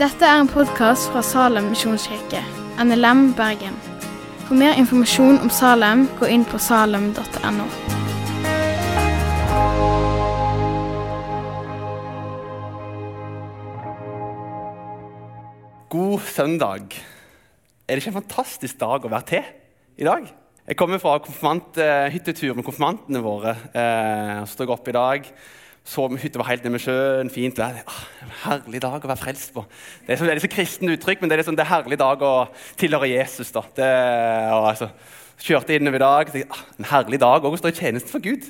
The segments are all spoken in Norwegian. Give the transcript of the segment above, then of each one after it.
Dette er en podkast fra Salem misjonskirke, NLM Bergen. For mer informasjon om Salem, gå inn på salem.no. God søndag. Er det ikke en fantastisk dag å være til i dag? Jeg kommer fra konfirmanthyttetur med konfirmantene våre. Eh, så står opp i dag. Så hytta var helt nede med sjøen. Fint vær. Ah, herlig dag å være frelst på. Det er så, det så kristent uttrykk, men det er, liksom, det er herlig dag å tilhøre Jesus. da. Det, og, altså, kjørte innover i dag. Tenkte, ah, en herlig dag òg å stå i tjeneste for Gud.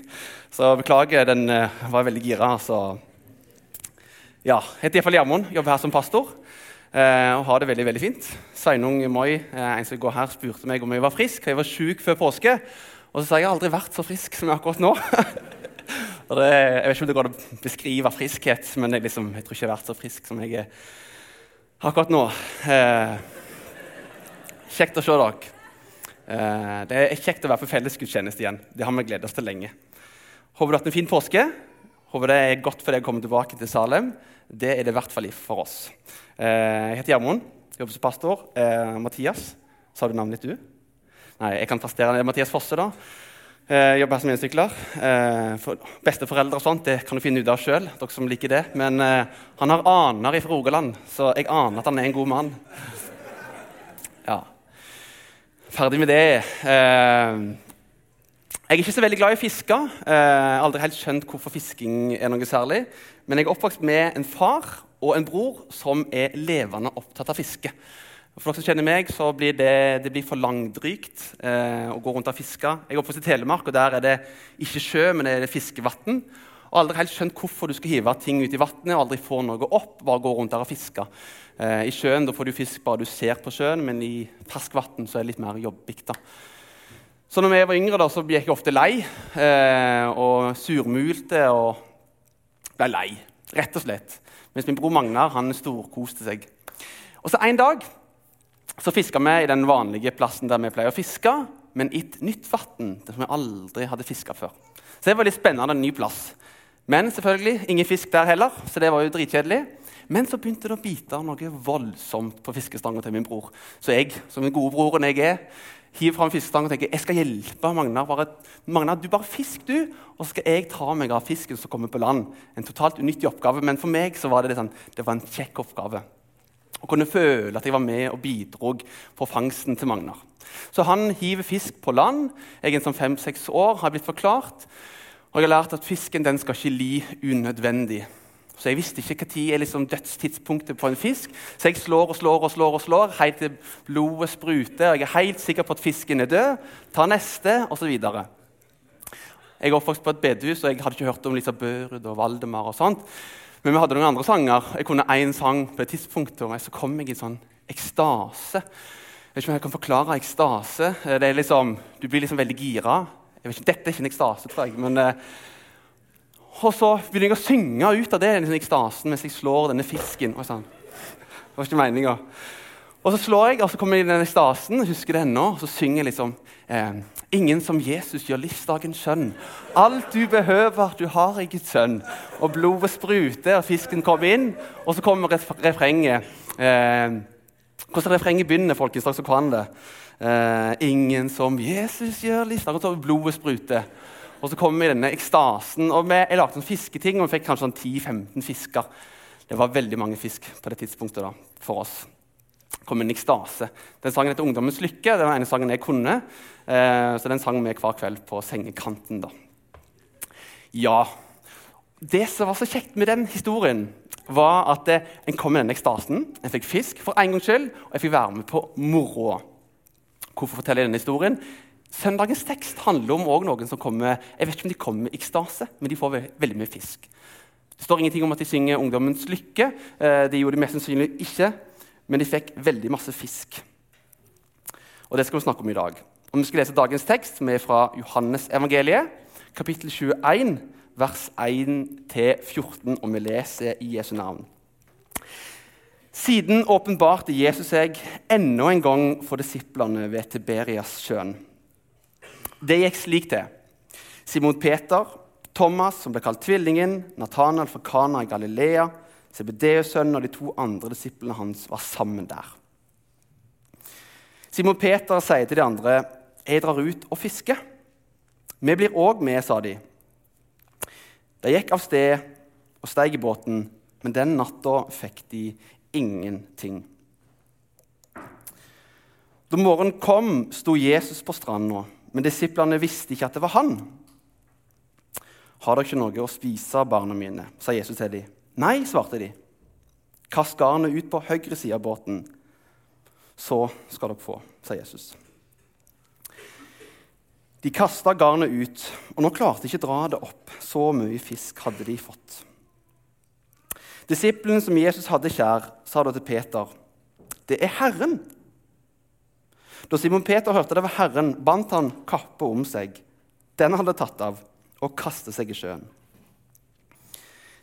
Så beklager, den uh, var veldig gira. Så ja, jeg heter iallfall Gjermund, jobber her som pastor. Uh, og har det veldig veldig fint. Sveinung Moi, uh, en som går her, spurte meg om jeg var frisk. Jeg var sjuk før påske. Og så sa jeg jeg aldri vært så frisk som jeg akkurat nå. det, jeg vet ikke om det går an å beskrive friskhet, men jeg, liksom, jeg, tror ikke jeg har vært så frisk som jeg er akkurat nå. Eh, kjekt å se dere. det er kjekt å være på fellesgudstjeneste igjen. Det har vi gledet oss til lenge. Håper du har hatt en fin påske. Håper det er godt for deg å komme tilbake til Salem. Det er det i hvert fall for oss. Eh, jeg heter Gjermund, jobber som pastor. Eh, Mathias, sa du navnet ditt, du? Nei, jeg kan prestere. Mathias Fosse, da. Eh, jobber her som Eh, For besteforeldre og sånt det kan du finne ut av sjøl. som liker det. Men han har aner fra Rogaland, så jeg aner at han er en god mann. Ja. Ferdig med det. Jeg er ikke så veldig glad i å fiske. Eh, aldri helt skjønt hvorfor fisking er noe særlig. Men jeg er oppvokst med en far og en bror som er levende opptatt av fiske. For dere som kjenner meg, så blir det, det blir for langdrygt eh, å gå rundt og fiske. Jeg er oppvokst i Telemark, og der er det ikke sjø, men det er fiskevann. Og aldri helt skjønt hvorfor du skal hive ting ut i vannet og aldri få noe opp. bare gå rundt der og fiske. Eh, I sjøen får du fisk bare du ser på sjøen, men i ferskvann er det litt mer jobbig. da. Så når jeg var yngre, da, så gikk jeg ofte lei eh, og surmulte og ble lei, rett og slett. Mens min bror Magnar han storkoste seg. Og så En dag så fiska vi i den vanlige plassen der vi pleier å fiske, men i et nytt vann som vi aldri hadde fiska før. Så det var litt spennende, en ny plass. Men selvfølgelig, ingen fisk der heller, så det var jo dritkjedelig. Men så begynte det å bite noe voldsomt på fiskestanga til min bror. Så jeg, som den gode broren jeg er, hiver fram fiskestanga og tenker jeg skal hjelpe Magnar. Bare, Magnar, du bare fisk, du, og så skal jeg ta meg av fisken som kommer på land. En totalt unyttig oppgave, men for meg så var det, sånn, det var en kjekk oppgave. Å kunne føle at jeg var med og bidro på fangsten til Magnar. Så han hiver fisk på land. Jeg er sånn fem-seks år, har blitt forklart. Og jeg har lært at fisken den skal ikke li unødvendig. Så jeg visste ikke når liksom dødstidspunktet på en fisk. Så jeg slår og slår og slår og slår helt til blodet spruter. og Jeg er helt sikker på at fisken er død. Tar neste, osv. Jeg er oppvokst på et bedehus, og jeg hadde ikke hørt om Lisa Børud og Valdemar. og sånt. Men vi hadde noen andre sanger. Jeg kunne én sang på et tidspunkt, og så kom jeg i sånn ekstase. Jeg vet ikke om jeg kan forklare ekstase. Det er liksom, Du blir liksom veldig gira. Jeg vet ikke, Dette er ikke en ekstase, tror jeg. men... Eh, og så begynner jeg å synge ut av det den ekstasen mens jeg slår denne fisken. Og sånn. Det var ikke meninga. Og så slår jeg, og så kommer jeg i denne ekstasen, husker det ennå, og så synger jeg liksom eh, Ingen som Jesus gjør livsdagen skjønn. Alt du behøver, du har i Guds sønn. Og blodet spruter, og fisken kommer inn, og så kommer refrenget. Eh, hvordan refrenget begynner, folkens? Så kan det. Eh, ingen som Jesus gjør livsdagen, så blodet spruter. Og så kommer vi i denne ekstasen. og vi, Jeg lagde sånn fisketing, og vi fikk kanskje sånn 10-15 fisker. Det var veldig mange fisk på det tidspunktet da, for oss. Det inn en ekstase. Den sangen heter 'Ungdommens lykke'. Det var den ene sangen jeg kunne. Eh, så den sang vi hver kveld på sengekanten. da. Ja, Det som var så kjekt med den historien, var at eh, en kom i denne ekstasen. En fikk fisk for en gangs skyld, og jeg fikk være med på moroa. Hvorfor forteller jeg denne historien? Søndagens tekst handler om noen som kommer jeg vet ikke om de kommer med ekstase, men de får veldig mye fisk. Det står ingenting om at de synger 'Ungdommens lykke'. Eh, det gjorde de mest sannsynlig ikke, men de fikk veldig masse fisk. Og Det skal vi snakke om i dag. Og Vi skal lese dagens tekst, som er fra Johannes evangeliet, kapittel 21, vers 1-14, og vi leser i Jesu navn. Siden åpenbarte Jesus seg enda en gang for disiplene ved Tiberias sjøen. Det gikk slik til. Simon Peter, Thomas, som ble kalt Tvillingen, Nathanael fra Kana i Galilea, Sebedeus-sønnen og de to andre disiplene hans var sammen der. Simon Peter sier til de andre, 'Jeg drar ut og fisker.' 'Vi blir òg med', sa de. De gikk av sted og steg i båten, men den natta fikk de ingenting. Da morgenen kom, sto Jesus på stranda, men disiplene visste ikke at det var han. Har dere ikke noe å spise, barna mine? sa Jesus til dem. Nei, svarte de. Kast garnet ut på høyre side av båten, så skal dere få, sa Jesus. De kasta garnet ut, og nå klarte de ikke dra det opp. Så mye fisk hadde de fått. Disippelen som Jesus hadde kjær, sa da til Peter, 'Det er Herren.' Da Simon Peter hørte det var Herren, bandt han kappe om seg, den hadde tatt av, og kastet seg i sjøen.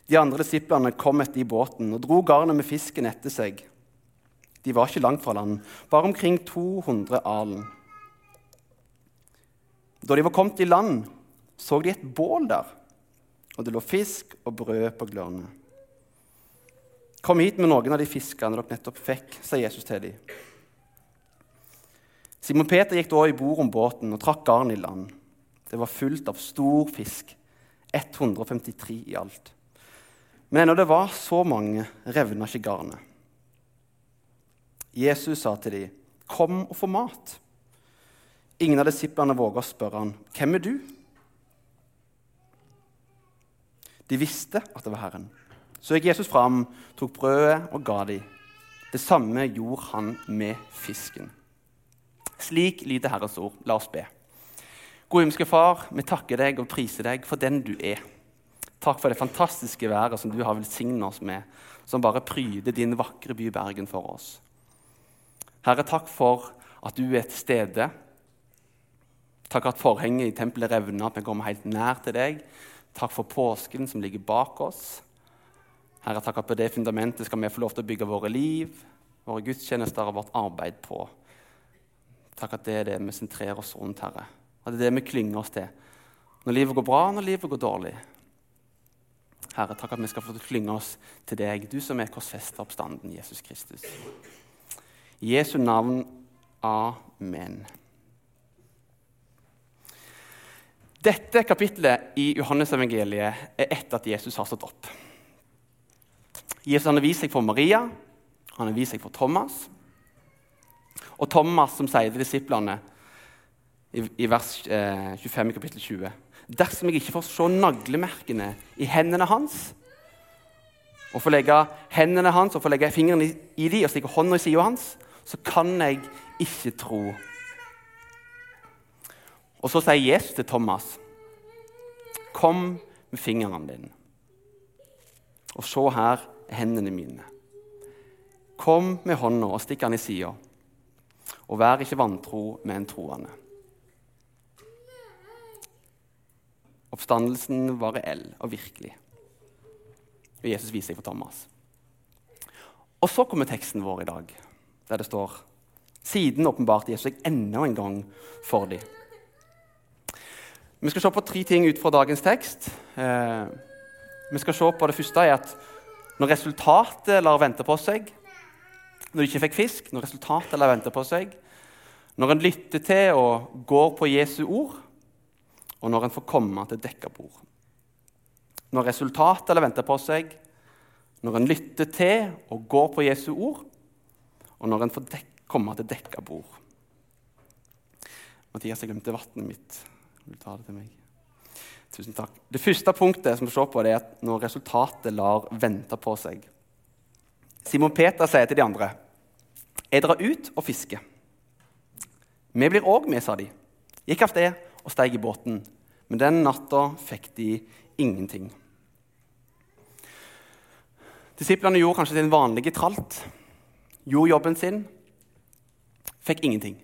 De andre disiplene kom etter i båten og dro garnet med fisken etter seg. De var ikke langt fra land, bare omkring 200 alen. Da de var kommet i land, så de et bål der, og det lå fisk og brød på glørne. Kom hit med noen av de fiskene dere nettopp fikk, sa Jesus til dem. Simon Peter gikk da i bord om båten og trakk garnet i land. Det var fullt av stor fisk, 153 i alt. Men ennå det var så mange, revna ikke garnet. Jesus sa til dem, 'Kom og få mat.' Ingen av disiplene våga å spørre han, 'Hvem er du?' De visste at det var Herren. Så gikk Jesus fram, tok brødet og ga dem. Det samme gjorde han med fisken. Slik lyder Herrens ord. La oss be. Gode himmelske Far, vi takker deg og priser deg for den du er. Takk for det fantastiske været som du har velsignet oss med, som bare pryder din vakre by Bergen for oss. Herre, takk for at du er til stede. Takk at forhenget i tempelet revner, at vi kommer helt nær til deg. Takk for påsken som ligger bak oss. Herre, takk at på det fundamentet skal vi få lov til å bygge våre liv, våre gudstjenester og vårt arbeid på. Takk at det er det vi sentrerer oss rundt, Herre. At det er det vi klynger oss til. Når livet går bra, når livet går dårlig. Herre, takk at vi skal få klynge oss til deg, du som er korsfesta oppstanden, Jesus Kristus. I Jesu navn. Amen. Dette kapitlet i Johannes-evangeliet er etter at Jesus har stått opp. Jesus har vist seg for Maria, han har vist seg for Thomas. Og Thomas som sier til disiplene i, i vers eh, 25 i kapittel 20 Dersom jeg ikke får se naglemerkene i hendene hans, og får legge hendene hans og får legge fingrene i, i de og stikke hånda i sida hans, så kan jeg ikke tro. Og så sier Jesus til Thomas, 'Kom med fingrene dine, og se her er hendene mine.' 'Kom med hånda og stikk den i sida.' og vær ikke vantro, men troende. Oppstandelsen var reell og virkelig. Og Jesus viser seg for Thomas. Og så kommer teksten vår i dag, der det står Siden åpenbarte Jesus seg enda en gang for dem. Vi skal se på tre ting ut fra dagens tekst. Eh, vi skal se på Det første er at når resultatet lar vente på seg, når de ikke fikk fisk, når resultatet lar vente på seg, når en lytter til og går på Jesu ord, og når en får komme til dekka bord. Når resultatet lar vente på seg, når en lytter til og går på Jesu ord, og når en får komme til dekka bord. Mathias, jeg glemte vannet mitt. Vil du ta det til meg? Tusen takk. Det første punktet som vi ser på, det er at når resultatet lar vente på seg. Simon Peter sier til de andre, 'Jeg drar ut og fisker.' 'Vi blir òg med', sa de. Gikk av sted og steig i båten. Men den natta fikk de ingenting. Disiplene gjorde kanskje sin vanlige tralt. Gjorde jobben sin. Fikk ingenting.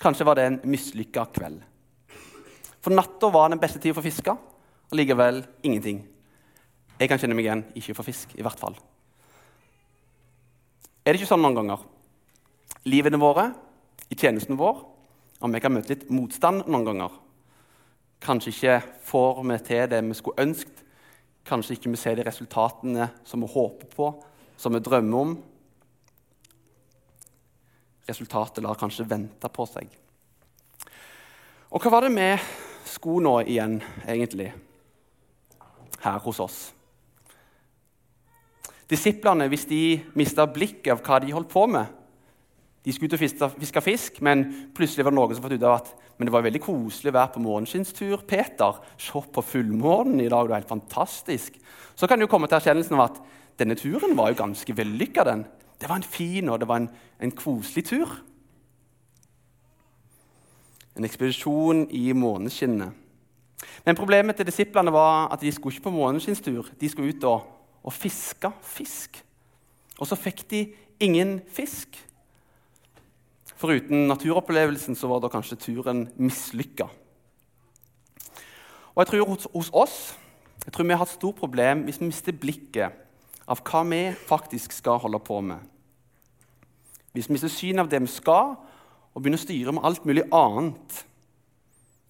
Kanskje var det en mislykka kveld. For natta var den beste tida for å fiske, og likevel ingenting. Jeg kan kjenne meg igjen ikke for fisk, i hvert fall. Er det ikke sånn noen ganger? Livene våre, i tjenesten vår, om vi kan møte litt motstand noen ganger. kanskje ikke får vi til det vi skulle ønsket. Kanskje ikke vi ser de resultatene som vi håper på, som vi drømmer om. Resultatet lar kanskje vente på seg. Og hva var det vi skulle nå igjen, egentlig, her hos oss? Disiplene, hvis de mista blikket av hva de holdt på med De skulle ut og fiske fisk, men plutselig var det noen som fått ut av at men det var veldig koselig å være på måneskinnstur. Peter, se på fullmånen i dag, det var helt fantastisk. Så kan du komme til erkjennelsen av at denne turen var jo ganske vellykka. den. Det var en fin og det var en, en koselig tur. En ekspedisjon i måneskinnet. Men problemet til disiplene var at de skulle ikke på måneskinnstur. De skulle ut og, og fiske fisk. Og så fikk de ingen fisk. Foruten naturopplevelsen så var da kanskje turen mislykka. Og jeg tror hos, hos, oss jeg tror vi har et stort problem hvis vi mister blikket av hva vi faktisk skal holde på med. Hvis vi mister synet av det vi skal, og begynner å styre med alt mulig annet.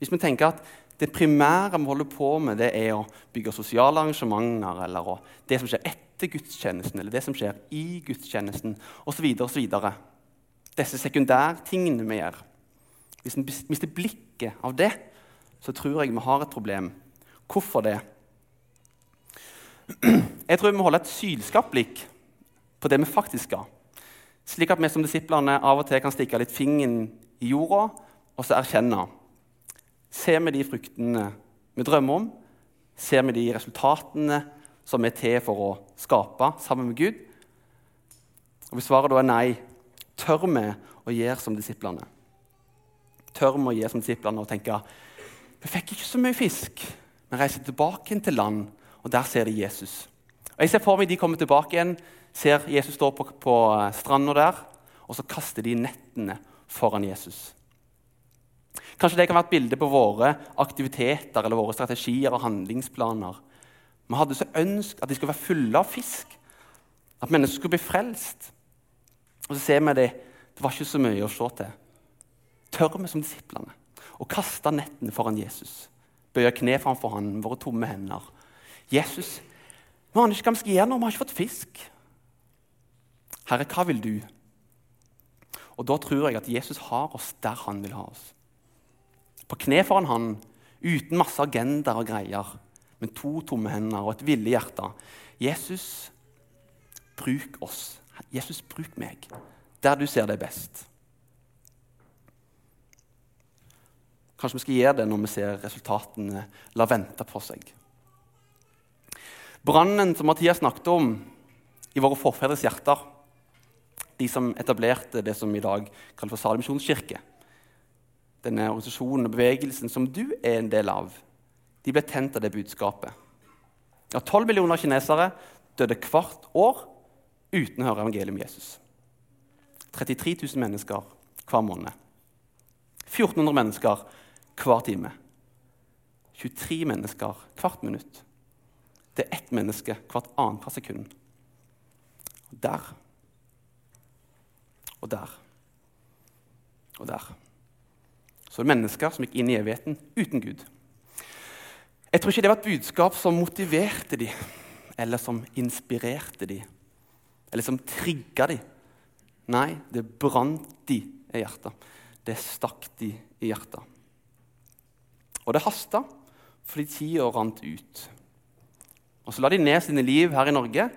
Hvis vi tenker at det primære vi holder på med, det er å bygge sosiale arrangementer, eller det som skjer etter gudstjenesten, eller det som skjer i gudstjenesten, osv., osv. Disse sekundærtingene vi gjør. Hvis vi mister blikket av det, så tror jeg vi har et problem. Hvorfor det? Jeg tror vi må holde et sylskarpt blikk på det vi faktisk skal. Slik at vi som disiplene av og til kan stikke litt fingeren i jorda og så erkjenne. Ser vi de fruktene vi drømmer om? Ser vi de resultatene som er til for å skape sammen med Gud? Og Hvis svaret da er nei, tør vi å gjøre som disiplene? Tør vi å gjøre som disiplene og tenke vi fikk ikke så mye fisk. men reiser tilbake inn til land, og der ser de Jesus. Og Jeg ser for meg de kommer tilbake igjen ser Jesus stå på, på eh, stranda der, og så kaster de nettene foran Jesus. Kanskje det kan være et bilde på våre aktiviteter eller våre strategier og handlingsplaner. Vi hadde så ønsket at de skulle være fulle av fisk, at mennesker skulle bli frelst. Og så ser vi det. Det var ikke så mye å se til. Tør vi som disiplene å kaste nettene foran Jesus? Bøye kne framfor ham, våre tomme hender. Jesus, vi aner ikke hva vi skal gjøre nå. Vi har ikke fått fisk. 'Herre, hva vil du?' Og Da tror jeg at Jesus har oss der han vil ha oss. På kne foran han, uten masse agendaer og greier, med to tomme hender og et villig hjerte. Jesus, bruk oss. Jesus, bruk meg der du ser deg best. Kanskje vi skal gjøre det når vi ser resultatene la vente på seg. Brannen som Mathias snakket om i våre forfedres hjerter, de som etablerte det som i dag kalles for Salem misjonskirke. Denne organisasjonen og bevegelsen som du er en del av, de ble tent av det budskapet. Ja, 12 millioner kinesere døde hvert år uten å høre evangeliet om Jesus. 33 000 mennesker hver måned. 1400 mennesker hver time. 23 mennesker hvert minutt. Det er ett menneske hvert annethvert sekund. Der og der. Og der. Så det er mennesker som gikk inn i evigheten uten Gud. Jeg tror ikke det var et budskap som motiverte dem, eller som inspirerte dem, eller som trigga de. Nei, det brant de i hjertet. Det stakk de i hjertet. Og det hasta, fordi tida rant ut. Og Så la de ned sine liv her i Norge,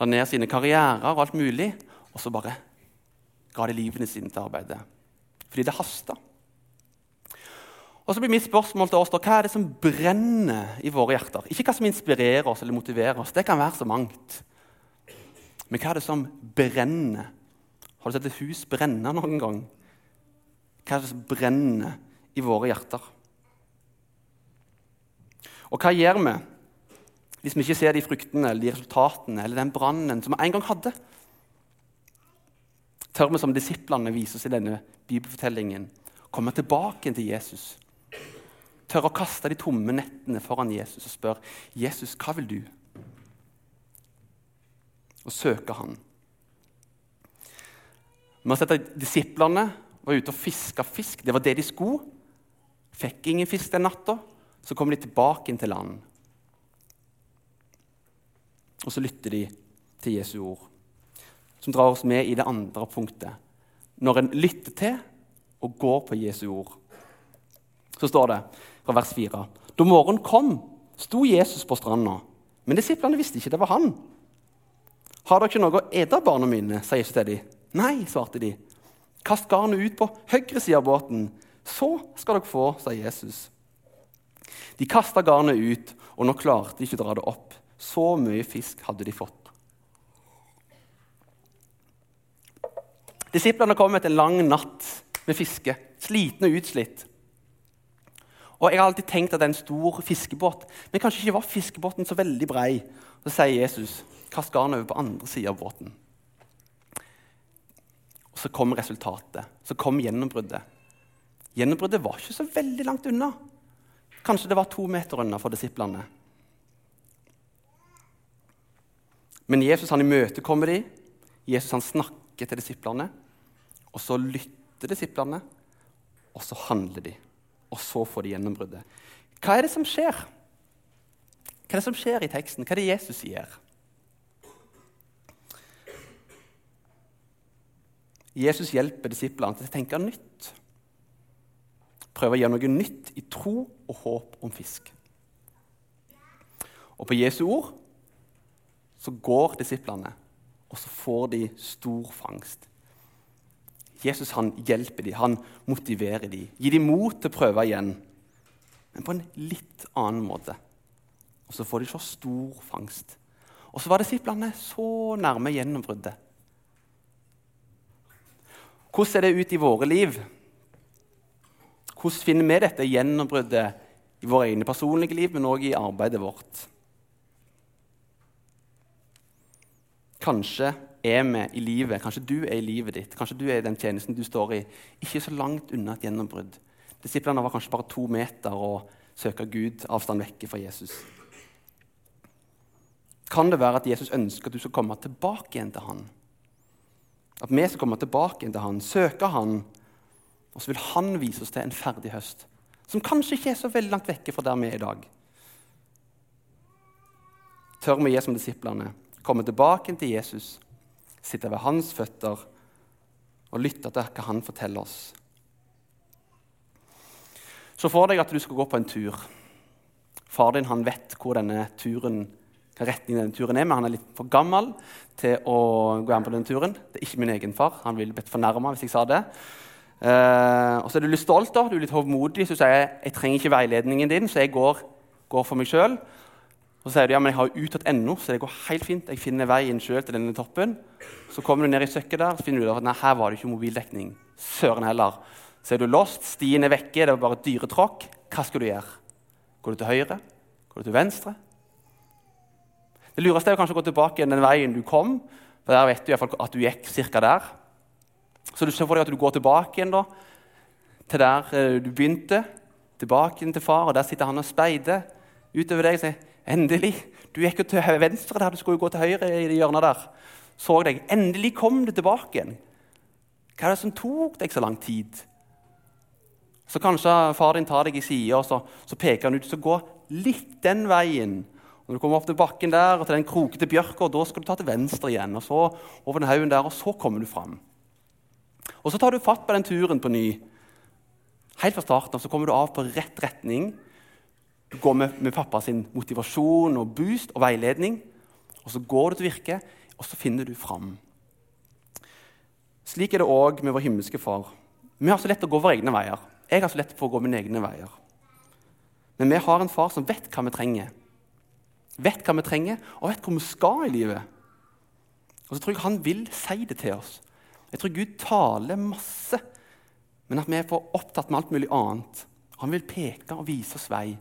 la ned sine karrierer og alt mulig, og så bare ga de livene sine til arbeidet. Fordi det hasta. Og så blir mitt spørsmål til oss da, Hva er det som brenner i våre hjerter? Ikke hva som inspirerer oss eller motiverer oss. Det kan være så mangt. Men hva er det som brenner? Har du sett et hus brenne noen gang? Hva er det som brenner i våre hjerter? Og hva gjør vi hvis vi ikke ser de fruktene eller de resultatene eller den brannen som vi en gang hadde? tør vi som disiplene viser oss i denne bibelfortellingen, komme tilbake til Jesus. Tør å kaste de tomme nettene foran Jesus og spørre Jesus, hva vil du? Og søke Han. Vi har sett at Disiplene var ute og fiska fisk. Det var det de skulle. Fikk ingen fisk den natta. Så kommer de tilbake inn til land. Og så lytter de til Jesu ord, som drar oss med i det andre punktet. Når en lytter til og går på Jesu ord. Så står det fra vers 4.: Da morgenen kom, sto Jesus på stranda, men disiplene visste ikke det var han. Har dere ikke noe å ete, barna mine? sa Jesus til dem. Nei, svarte de. Kast garnet ut på høyre side av båten, så skal dere få, sa Jesus. De kasta garnet ut, og nå klarte de ikke å dra det opp. Så mye fisk hadde de fått. Disiplene kom etter en lang natt med fiske, slitne og utslitt. Og Jeg har alltid tenkt at det er en stor fiskebåt, men kanskje ikke var fiskebåten så veldig brei. Så sier Jesus, 'Kast garnet over på andre sida av båten'. Og Så kom resultatet. Så kom gjennombruddet. Gjennombruddet var ikke så veldig langt unna. Kanskje det var to meter unna for disiplene. Men Jesus han imøtekommer dem. Jesus han snakker til disiplene. Og så lytter disiplene, og så handler de. Og så får de gjennombruddet. Hva er det som skjer? Hva er det som skjer i teksten? Hva er det Jesus gjør? Jesus hjelper disiplene til å tenke nytt. Prøve å gjøre noe nytt i tro og håp om fisk. Og på Jesu ord så går disiplene, og så får de stor fangst. Jesus han hjelper dem, han motiverer dem, gir dem mot til å prøve igjen. Men på en litt annen måte. Og så får de så stor fangst. Og så var disiplene så nærme gjennombruddet. Hvordan ser det ut i våre liv? Hvordan finner vi dette gjennombruddet i våre egne personlige liv, men òg i arbeidet vårt? Kanskje er vi i livet, kanskje du er i livet ditt, kanskje du er i den tjenesten du står i, ikke så langt unna et gjennombrudd. Disiplene var kanskje bare to meter og søker Gud avstand vekke fra Jesus. Kan det være at Jesus ønsker at du skal komme tilbake igjen til han? At vi skal komme tilbake igjen til han, søke han, og så vil han vise oss til en ferdig høst, som kanskje ikke er så veldig langt vekke fra der vi er i dag. Tør vi gi som disiplene komme tilbake til Jesus, sitte ved hans føtter og lytte til hva han forteller oss. Så for deg at du skal gå på en tur. Far din han vet hvor denne turen, hva retningen denne turen er, men han er litt for gammel til å gå an på denne turen. Det er ikke min egen far. Han ville blitt fornærma hvis jeg sa det. Uh, og så er du litt stolt, da. du er litt hovmodig, så du sier jeg trenger ikke veiledningen din, så jeg går, går for meg sjøl. Så sier du ja, men jeg har jo ennå, så det går helt fint. Jeg finner veien selv til denne toppen. Så kommer du ned i søkket der, så finner du at nei, her var det ikke mobildekning. Søren heller. Så er du lost, stien er vekke, det var bare dyretråkk. Hva skal du gjøre? Går du til høyre? Går du til venstre? Det lureste er kanskje å gå tilbake den veien du kom. for Der vet du i hvert fall at du gikk cirka der. Så du ser for deg at du går tilbake igjen da, til der eh, du begynte. Tilbake igjen til far, og der sitter han og speider utover deg og sier Endelig! Du gikk jo til venstre der, du skulle jo gå til høyre i det hjørnet der. Så deg. Endelig kom du tilbake igjen. Hva er det som tok deg så lang tid? Så kanskje far din tar deg i sida og så, så, peker han ut. Så gå litt den veien. Når du kommer opp til bakken der og til den krokete bjørka, da skal du ta til venstre igjen. og så over den haugen der, og så kommer du fram. Og så tar du fatt på den turen på ny. Helt fra starten av så kommer du av på rett retning. Du går med, med pappa sin motivasjon og boost og veiledning. Og så går du til virke, og så finner du fram. Slik er det òg med vår himmelske Far. Vi har så lett å gå våre egne veier. Jeg har så lett for å gå mine egne veier. Men vi har en far som vet hva vi trenger. Vet hva vi trenger, og vet hvor vi skal i livet. Og så tror jeg han vil si det til oss. Jeg tror Gud taler masse, men at vi er for opptatt med alt mulig annet. Han vil peke og vise oss vei.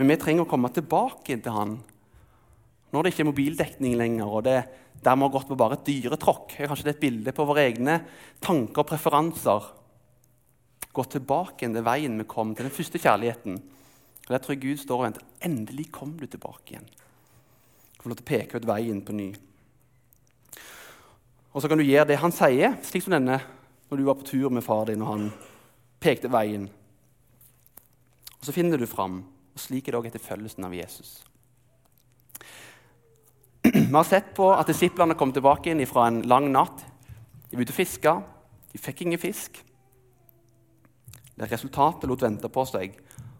Men vi trenger å komme tilbake til han når det ikke er mobildekning lenger. og det dermed har gått på bare et dyretråkk. Kanskje det er et bilde på våre egne tanker og preferanser. Gå tilbake til veien vi kom, til den første kjærligheten. Og Der tror jeg Gud står og venter. Endelig kom du tilbake igjen. Du får lov til å peke ut veien på ny. Og så kan du gjøre det han sier, slik som denne når du var på tur med far din og han pekte veien. Og Så finner du fram. Og slik er det òg etter følgelsen av Jesus. Vi har sett på at disiplene kom tilbake inn fra en lang natt. De var ute og. De fikk ingen fisk. Det Resultatet lot vente på seg.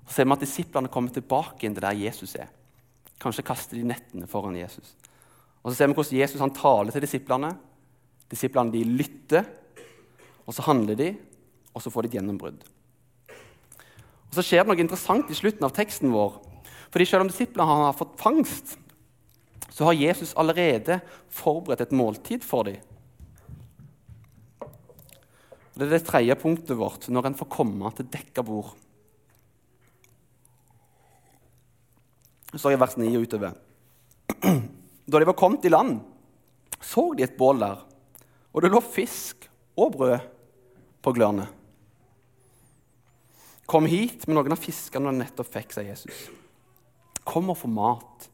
Så ser vi at disiplene kommer tilbake inn til der Jesus er. Kanskje kaster de nettene foran Jesus. Og Så ser vi hvordan Jesus han taler til disiplene. Disiplene de lytter, og så handler de, og så får de et gjennombrudd. Og Så skjer det noe interessant i slutten av teksten vår. Fordi Selv om disiplene har fått fangst, så har Jesus allerede forberedt et måltid for dem. Det er det tredje punktet vårt når en får komme til dekka bord. Så er vers 9 utover. Da de var kommet i land, så de et bål der, og det lå fisk og brød på glørne. Kom hit med noen av fiskene du nettopp fikk, sa Jesus. Kom og få mat.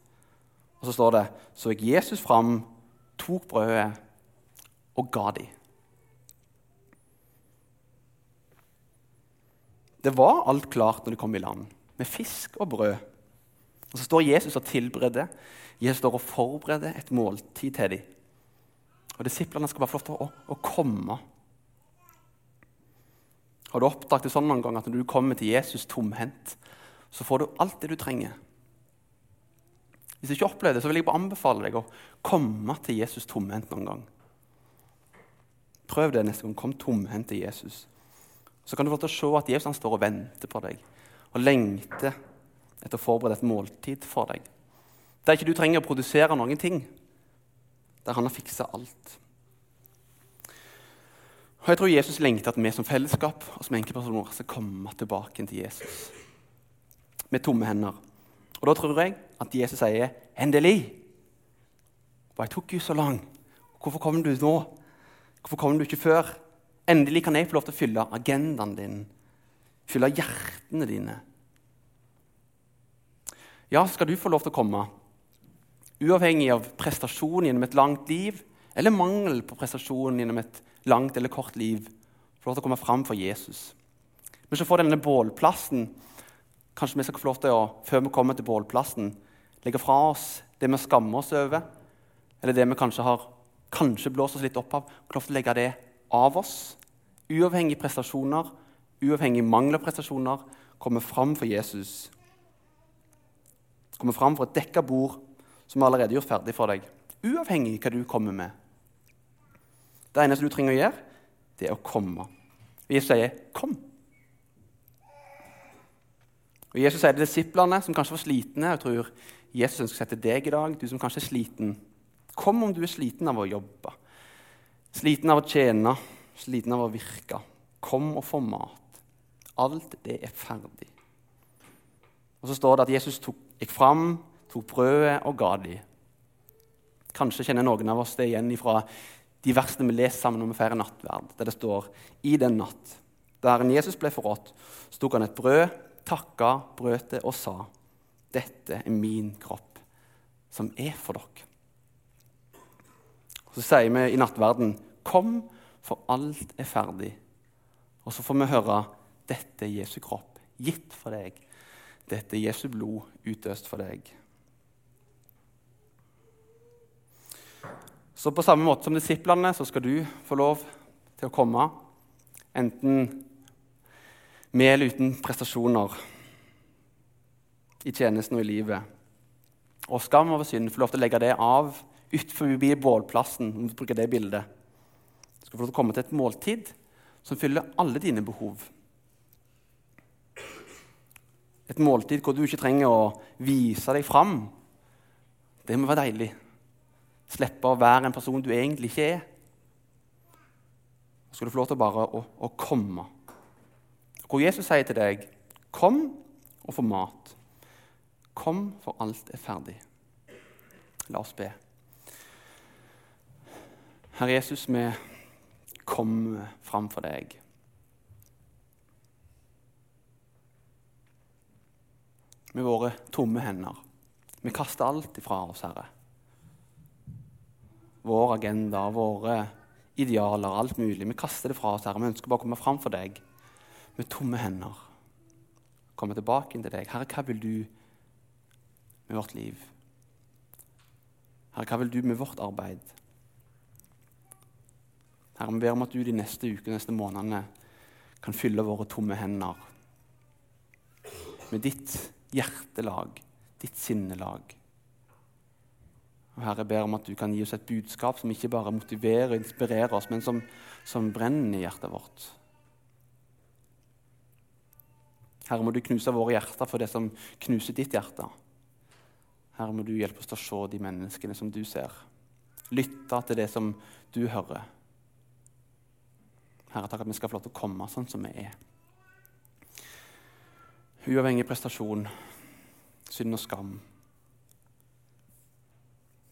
Og så står det så gikk Jesus fram, tok brødet og ga dem. Det var alt klart når de kom i land, med fisk og brød. Og Så står Jesus og tilbereder. Jesus står og forbereder et måltid til dem. Og Disiplene skal bare få lov til å, å komme. Har du oppdaget det sånn noen gang at når du kommer til Jesus tomhendt, så får du alt det du trenger? Hvis du ikke opplever det, så vil jeg bare anbefale deg å komme til Jesus tomhendt noen gang. Prøv det neste gang. Kom tomhendt til Jesus. Så kan du få til å se at Jesus han står og venter på deg og lengter etter å forberede et måltid for deg. Der ikke du trenger å produsere noen ting. Der han har fiksa alt. Og Jeg tror Jesus lengter at vi som fellesskap og som enkeltpersoner skal komme tilbake til Jesus med tomme hender. Og Da tror jeg at Jesus sier 'endelig'. Why took you so long? Hvorfor kom du nå? Hvorfor kom du ikke før? Endelig kan jeg få lov til å fylle agendaen din, fylle hjertene dine. Ja, skal du få lov til å komme, uavhengig av prestasjon gjennom et langt liv eller mangel på prestasjon gjennom et langt eller kort liv, får lov til å komme fram for Jesus. Men så får denne bålplassen Kanskje vi skal få lov til å, før vi kommer til bålplassen, legge fra oss det vi skammer oss over, eller det vi kanskje har kanskje blåst oss litt opp av. Få å legge det av oss, uavhengig prestasjoner, uavhengig mangel på prestasjoner, komme fram for Jesus. Komme fram for et dekka bord som er allerede gjort ferdig for deg. Uavhengig hva du kommer med. Det eneste du trenger å gjøre, det er å komme. Og Jesus sier 'kom'. Og Jesus sier til disiplene, som kanskje var slitne Jeg tror Jesus ønsker å sette deg i dag, du som kanskje er sliten. Kom om du er sliten av å jobbe, sliten av å tjene, sliten av å virke. Kom og få mat. Alt det er ferdig. Og så står det at Jesus tok, gikk fram, tok brødet og ga dem. Kanskje kjenner noen av oss det igjen fra de versene vi leser sammen når vi feirer nattverd, der det står i den natt. Da Herren Jesus ble forrådt, tok han et brød, takka, brøt det og sa, 'Dette er min kropp, som er for dere.' Så sier vi i nattverden, 'Kom, for alt er ferdig.' Og så får vi høre, 'Dette er Jesu kropp, gitt for deg.' 'Dette er Jesu blod, utøst for deg.' Så på samme måte som disiplene så skal du få lov til å komme, enten med eller uten prestasjoner i tjenesten og i livet. Og skam over synd får lov til å legge det av utenfor bålplassen. om du bruker det bildet. Du skal få lov til å komme til et måltid som fyller alle dine behov. Et måltid hvor du ikke trenger å vise deg fram. Det må være deilig. Slippe å være en person du egentlig ikke er. Så skal du få lov til bare å, å komme hvor Jesus sier til deg, 'Kom og få mat'. Kom, for alt er ferdig. La oss be. Herre Jesus, vi kommer fram for deg. Med våre tomme hender. Vi kaster alt ifra oss, Herre. Vår agenda, våre idealer, alt mulig. Vi kaster det fra oss, Herre. Vi ønsker bare å komme fram for deg med tomme hender. komme tilbake inn til deg. Herre, hva vil du med vårt liv? Herre, hva vil du med vårt arbeid? Herre, vi ber om at du de neste ukene, neste månedene kan fylle våre tomme hender med ditt hjertelag, ditt sinnelag. Og Herre, jeg ber om at du kan gi oss et budskap som ikke bare motiverer og inspirerer oss, men som, som brenner i hjertet vårt. Herre, må du knuse våre hjerter for det som knuser ditt hjerte. Herre, må du hjelpe oss til å se de menneskene som du ser. Lytte til det som du hører. Herre, takk at vi skal få lov til å komme sånn som vi er. Uavhengig prestasjon, synd og skam.